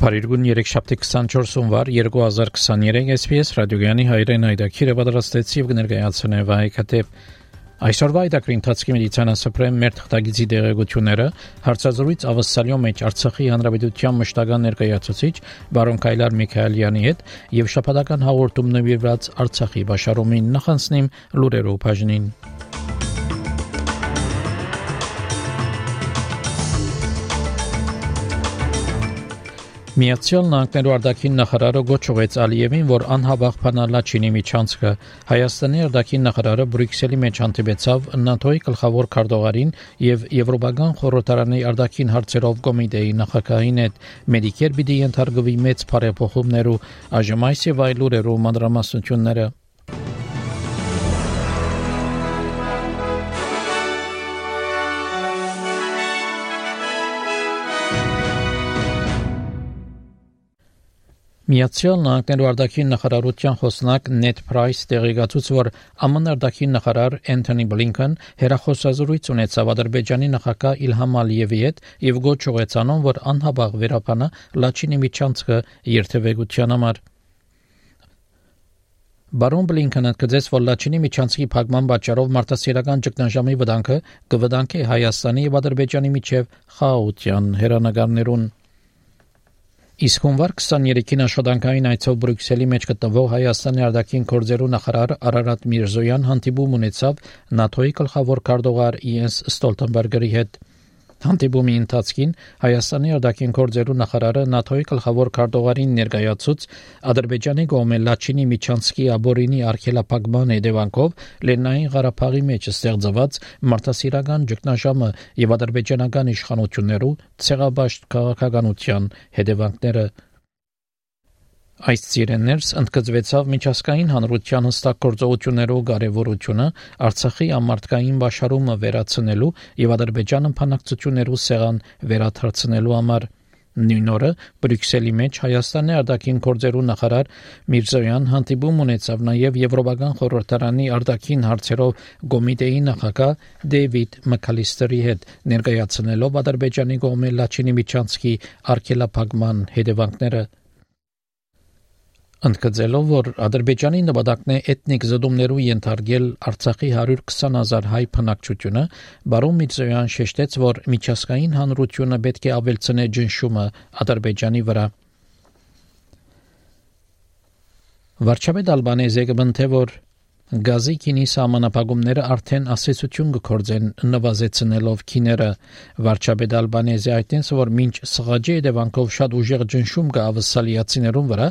Փարիգուն 3724 հունվար 2023 SPS ռադիոգյանի հայրեն այդակիրը պատրաստեց եւ կներկայացնե վայքատեփ Այսօրվա այդակրի ընթացքի մեդիցինասպրեմ մեր թղթագիտի դեղեցությունները հարցազրույց ավսալյո մեջ Արցախի հանրապետության մշտական ներկայացուցիչ բարոն Կայլար Միքայելյանի հետ եւ շփատական հաղորդում նվիրված Արցախի բաշարումին նախանցնիմ լուրերով բաժնին Միացյալ Նահանգներու արտաքին նախարարը գոչուեց Ալիևին, որ անհավախ բանալա Չինի միջանցքը Հայաստանի արտաքին նախարարը Բրյուսելի մեջ հանդիպեցավ ՆԱՏՕ-ի գլխավոր քարտուղարին եւ Եվրոպական խորհրդարանի արտաքին հարցերով կոմիտեի նախագահին հետ Մեդիկեր պիտի ենթարկվի մեծ բարեփոխումներու այժմ այս եւ այլ ուրերու մանրամասնությունները Միացյալ Նահանգներու արտաքին նախարարության խոսնակ Նեթ Պրայս տեղեկացուց, որ ԱՄՆ արտաքին նախարար Անթոնի Բլինքեն հերախոսազրույց ունեցավ Ադրբեջանի նախագահ Իլհամ Ալիևի հետ եւ գոչ ուղեց անոն, որ անհաբաղ վերապանա Լաչինի միջանցքը երթևեկության համար։ Բարոն Բլինքենը կգծեց, որ Լաչինի միջանցքի փակման պատճառով մարտահրավերական ճգնաժամի վտանգը կվտանգի Հայաստանի եւ Ադրբեջանի միջև խաղաղության հերանեկարներուն։ Իսկ հունվար 23-ին աշխատանքային այցով Բրյուսելի մեջ գտնվող Հայաստանի արտաքին գործերու նախարար Արարատ Միրզոյան հանդիպում ունեցավ ՆԱՏՕ-ի գլխավոր քարտուղար Յենս Ստոլտենբերգերի հետ։ Հանդիպումի ընթացքին Հայաստանի արտաքին գործերու նախարարը ՆԱՏՕ-ի գլխավոր քարտուղարին ներկայացուց Ադրբեջանի կողմէ Լաչինի Միչանսկի աբորինի արխելափակման հետևանքով Լեռնային Ղարաբաղի մեջ ստեղծված մարտահրավերական ճգնաժամը եւ ադրբեջանական իշխանություններու ցեղաբաշտ քաղաքականության հետևանքները Այս ծիրեններս ընդգծվեցավ միջազգային հանրության հստակ գործողություններով կարևորությունը Արցախի ամարտկային բաշարումը վերացնելու եւ Ադրբեջանը փանակցություններու սեղան վերաթարցնելու համար Նույն օրը Բրյուսելի մեջ Հայաստանի արտաքին գործերու նախարար Միրզոյան հանդիպում ունեցավ նաև Եվրոպական խորհրդարանի արտաքին հարցերով կոմիտեի նախագահ Դեվիդ Մակալիստերի հետ ներկայացնելով Ադրբեջանի կողմէ Լաչինի Միչանսկի արգելափակման հետևանքները ընդգծելով, որ Ադրբեջանի նպատակն է էթնիկ զդումներու ենթարկել Արցախի 120.000 հայ բնակչությունը, բարոն Միցոյան շեշտեց, որ միջազգային հանրությունը պետք է ավելցնե ջնշումը Ադրբեջանի վրա։ Վարչապետ Ալբանեզը կմնթե որ Գազի քինի սահմանապահումները արդեն ասեցություն կգործեն նվազեցնելով քիները վարչապետ Ալբանեզի այդտենց որ մինչ սղաճի հետևանքով շատ ուժեղ ջնշում կա ավսալիացիներուն վրա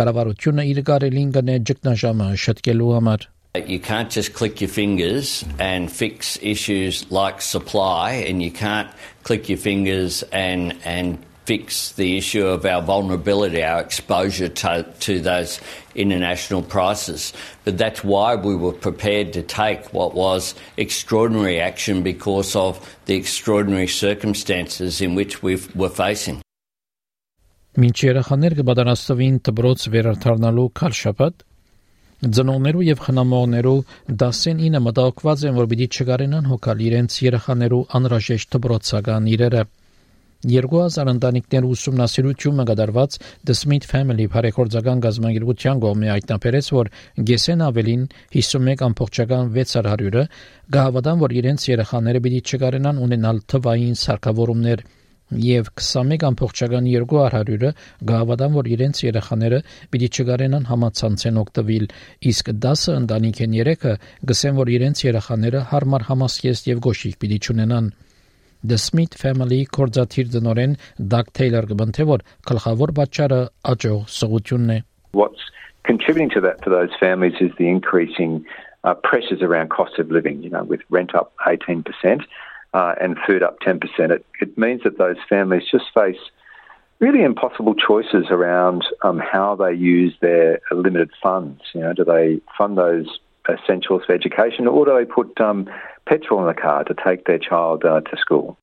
կառավարությունը իր կարելին կնե ճգնաժամը շտկելու համար You can't just click your fingers and fix issues like supply, and you can't click your fingers and and fix the issue of our vulnerability, our exposure to, to those international prices. But that's why we were prepared to take what was extraordinary action because of the extraordinary circumstances in which we were facing. Մինչ երեխաներ կբادرաստվին դբրոց վերարթարնալու քարշապատ Ձնողներու եւ խնամողներու դասեն ինը մտահոգված են, որ պիտի չգարենան հոգալ իրենց երեխաներու անհրաժեշտ դբրոցական իրերը։ 2000 ընտանիքներ ուսումնասիրությունը կատարված The Smith Family բարեգործական գազագերբության կողմի հայտնաբերեց, որ գեսեն ավելին 51.600-ը գահավատան, որ իրենց երեխաները պիտի չկարենան ունենալ թվային սարքավորումներ եւ 21.200-ը գահավատան, որ իրենց երեխաները պիտի չկարենան համացանցեն օգտվել, իսկ 10 ընտանիքեն 3-ը գսեն, որ իրենց երեխաները հարմար համասկեստ եւ գոշիկ պիտի չունենան։ The Smith Family կորզաթիր դնորեն Doug Taylor կբնթե որ գլխավոր պատճառը աճող սղությունն է What's contributing to that for those families is the increasing uh, pressures around cost of living, you know, with rent up 18% uh, and food up 10%. It, it means that those families just face really impossible choices around um, how they use their limited funds. You know, do they fund those essentials for education, or do they put um, petrol in the car to take their child uh, to school?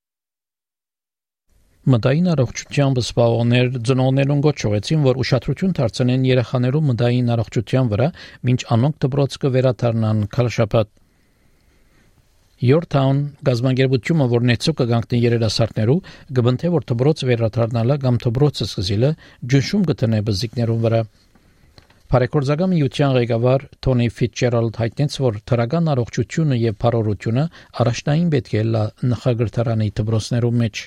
Մտային առողջությամբ զբաղողներ ծնողներուն գոչողեցին, որ ուշադրություն դարձնեն երեխաներու մտային առողջության վրա, ինչ անոնք դպրոց կվերաթարնան քալշապատ Yorktown գազագերբությունը, որ նեցո կգանքնի երիտասարդներու, գբնթե որ դբրոց վերաթարնալը կամ դբրոցը սկզիլը ջնշում գտնե բզիկներուն վրա։ Բարեկորձական միության ղեկավար Թոնի Ֆիցջերալդ հայտնեց, որ թրական առողջությունը եւ բարօրությունը առաջնային պետք է լա նախագրթարանի դբրոցներու մեջ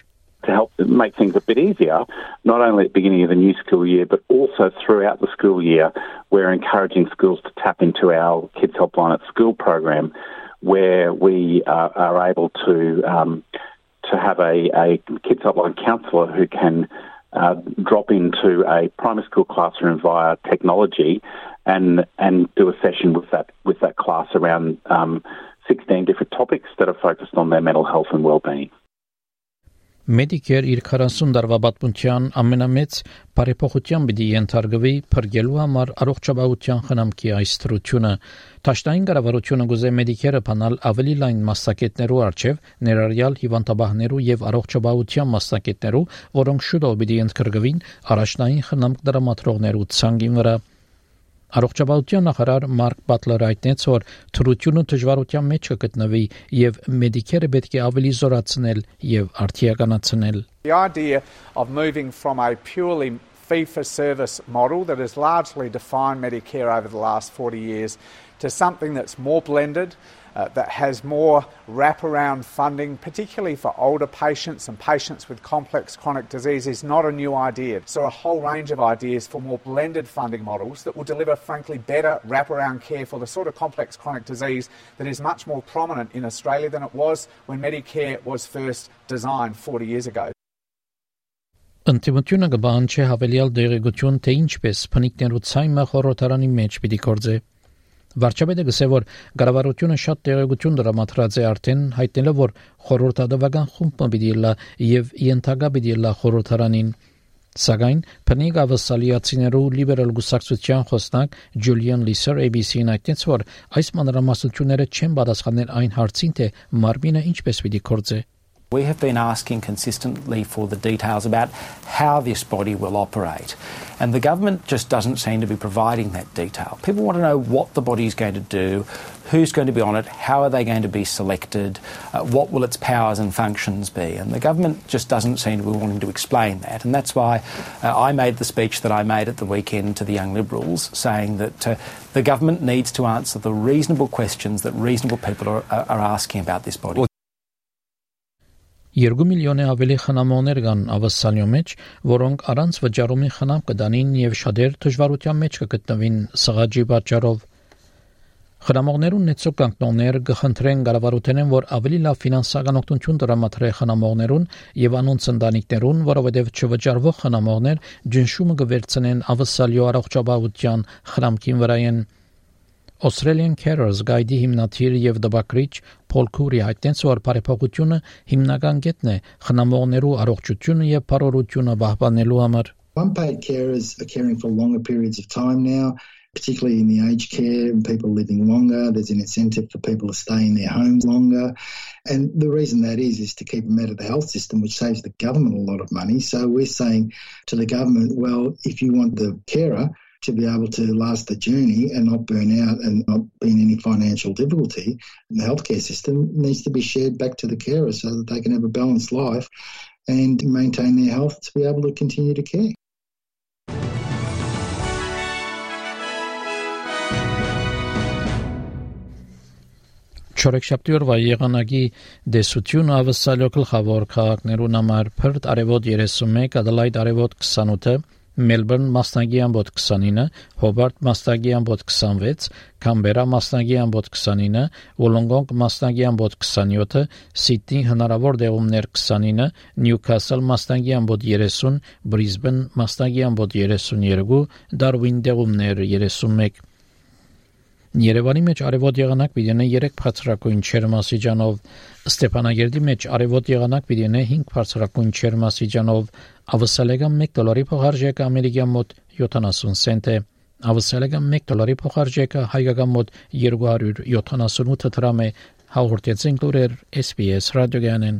to help make things a bit easier, not only at the beginning of the new school year, but also throughout the school year, we're encouraging schools to tap into our Kids Helpline at School program where we are, are able to um, to have a, a kids hotline counsellor who can uh, drop into a primary school classroom via technology and and do a session with that with that class around um, 16 different topics that are focused on their mental health and well-being. Medicare իր 40 տարվա պատմության ամենամեծ բարեփոխության պիտի ենթարկվի փրկելու համար առողջապահության խնամքի այս թրությունը Տաշտային կառավարությունը գուզե Medicare-ը բանալ ավելի լայն մասնակետներու արչև ներառյալ հիվանդաբահներու եւ առողջապահության մասնակետներու, որոնք շուտով պիտի ընդգրկվին առաջնային խնամք դրամատրողներու ցանգին վրա Առողջապահության նախարար Մարկ Բատլերը հայտնեց, որ թրությունը դժվարության մեջ կգտնվի եւ մեդիկերը պետք է ավելի զորացնել եւ արդիականացնել։ The idea of moving from a purely fee for service model that has largely defined Medicare over the last 40 years to something that's more blended uh, that has more wraparound funding, particularly for older patients and patients with complex chronic disease, is not a new idea. So, a whole range of ideas for more blended funding models that will deliver, frankly, better wraparound care for the sort of complex chronic disease that is much more prominent in Australia than it was when Medicare was first designed 40 years ago. Ընտիմությունը կբան չէ հավելյալ դեղեցություն թե ինչպես փնիկներու ցայմը խորհրդարանի մեջ պիտի կործե Վարչապետը գսե որ կառավարությունը շատ տեղեկություն դրամատրած է արդեն հայտնելով որ խորհրդադավական խումբը պիտի լա եւ ենթագա պիտի լա խորհրդարանին Սակայն փնիկ ավասալիացիներու լիբերալ գուսակցության խոսնակ Ջուլիան Լիսեր ABC-ին այդտենց որ այս մանրամասնությունները չեն պատասխանել այն հարցին թե մարմինը ինչպես պիտի կործե We have been asking consistently for the details about how this body will operate. And the government just doesn't seem to be providing that detail. People want to know what the body is going to do, who's going to be on it, how are they going to be selected, uh, what will its powers and functions be. And the government just doesn't seem to be wanting to explain that. And that's why uh, I made the speech that I made at the weekend to the Young Liberals, saying that uh, the government needs to answer the reasonable questions that reasonable people are, are asking about this body. 2 միլիոնի ավելի խնամողներ կան ավասալյո մեջ, որոնք առանց վճարումի խնամ կդանին եւ շատեր դժվարության մեջ կգտնվին սղաճի պատճառով։ Խնամողներուն նեցո կանգնողներ կխնդրեն կառավարութենեն, որ ավելի լավ ֆինանսական օգնություն տրամադրե խնամողներուն եւ անոնց ընտանիքներուն, որովհետեւ չվճարվող խնամողներ ջնշումը կվերցնեն ավասալյո առողջապահության խնամքին վրայեն։ Australian Carers գայդի հիմնադիր եւ դպակրիչ Փոլ Քուրի հայտնեց, որ բարեփոխությունը հիմնական կետն է խնամողներու առողջությունը եւ բարօրությունը պահպանելու համար։ Unpaid carers are caring for longer periods of time now, particularly in the aged care and people living longer. There's an incentive for people to stay in their homes longer. And the reason that is, is to keep them out of the health system, which saves the government a lot of money. So we're saying to the government, well, if you want the carer to be able to last the journey and not burn out and not be in any financial difficulty, the healthcare system needs to be shared back to the carer so that they can have a balanced life and maintain their health to be able to continue to care. Չորեքշաբթի օրվա եղանակի դեսությունը ավսալյո գլխավոր քաղաքներուն համար Perth արևոտ 31, Adelaide արևոտ 28 Մելբուրն մասնագի ամբոտ 29, Հոբարտ մասնագի ամբոտ 26, Կամբերա մասնագի ամբոտ 29, Վոլոնգոնգ մասնագի ամբոտ 27, Սիդնի հնարավոր դեղումներ 29, Նյուքասլ մասնագի ամբոտ 30, Բրիզբեն մասնագի ամբոտ 32, Դարվին դեղումներ 31 Երևանի մեջ արևոտ եղանակ պիտի ունենա 3 բարձրակույն չերմասիջանով, Ստեփանագերդի մեջ արևոտ եղանակ պիտի ունենա 5 բարձրակույն չերմասիջանով, Ավսալեգան 1 դոլարի փոխարժեքը ամերիկյան մոտ 70 سنت է։ Ավսալեգան 1 դոլարի փոխարժեքը հայկական մոտ 278 դրամ է։ Հաղորդեցին լուրեր SPS ռադիոգյանեն։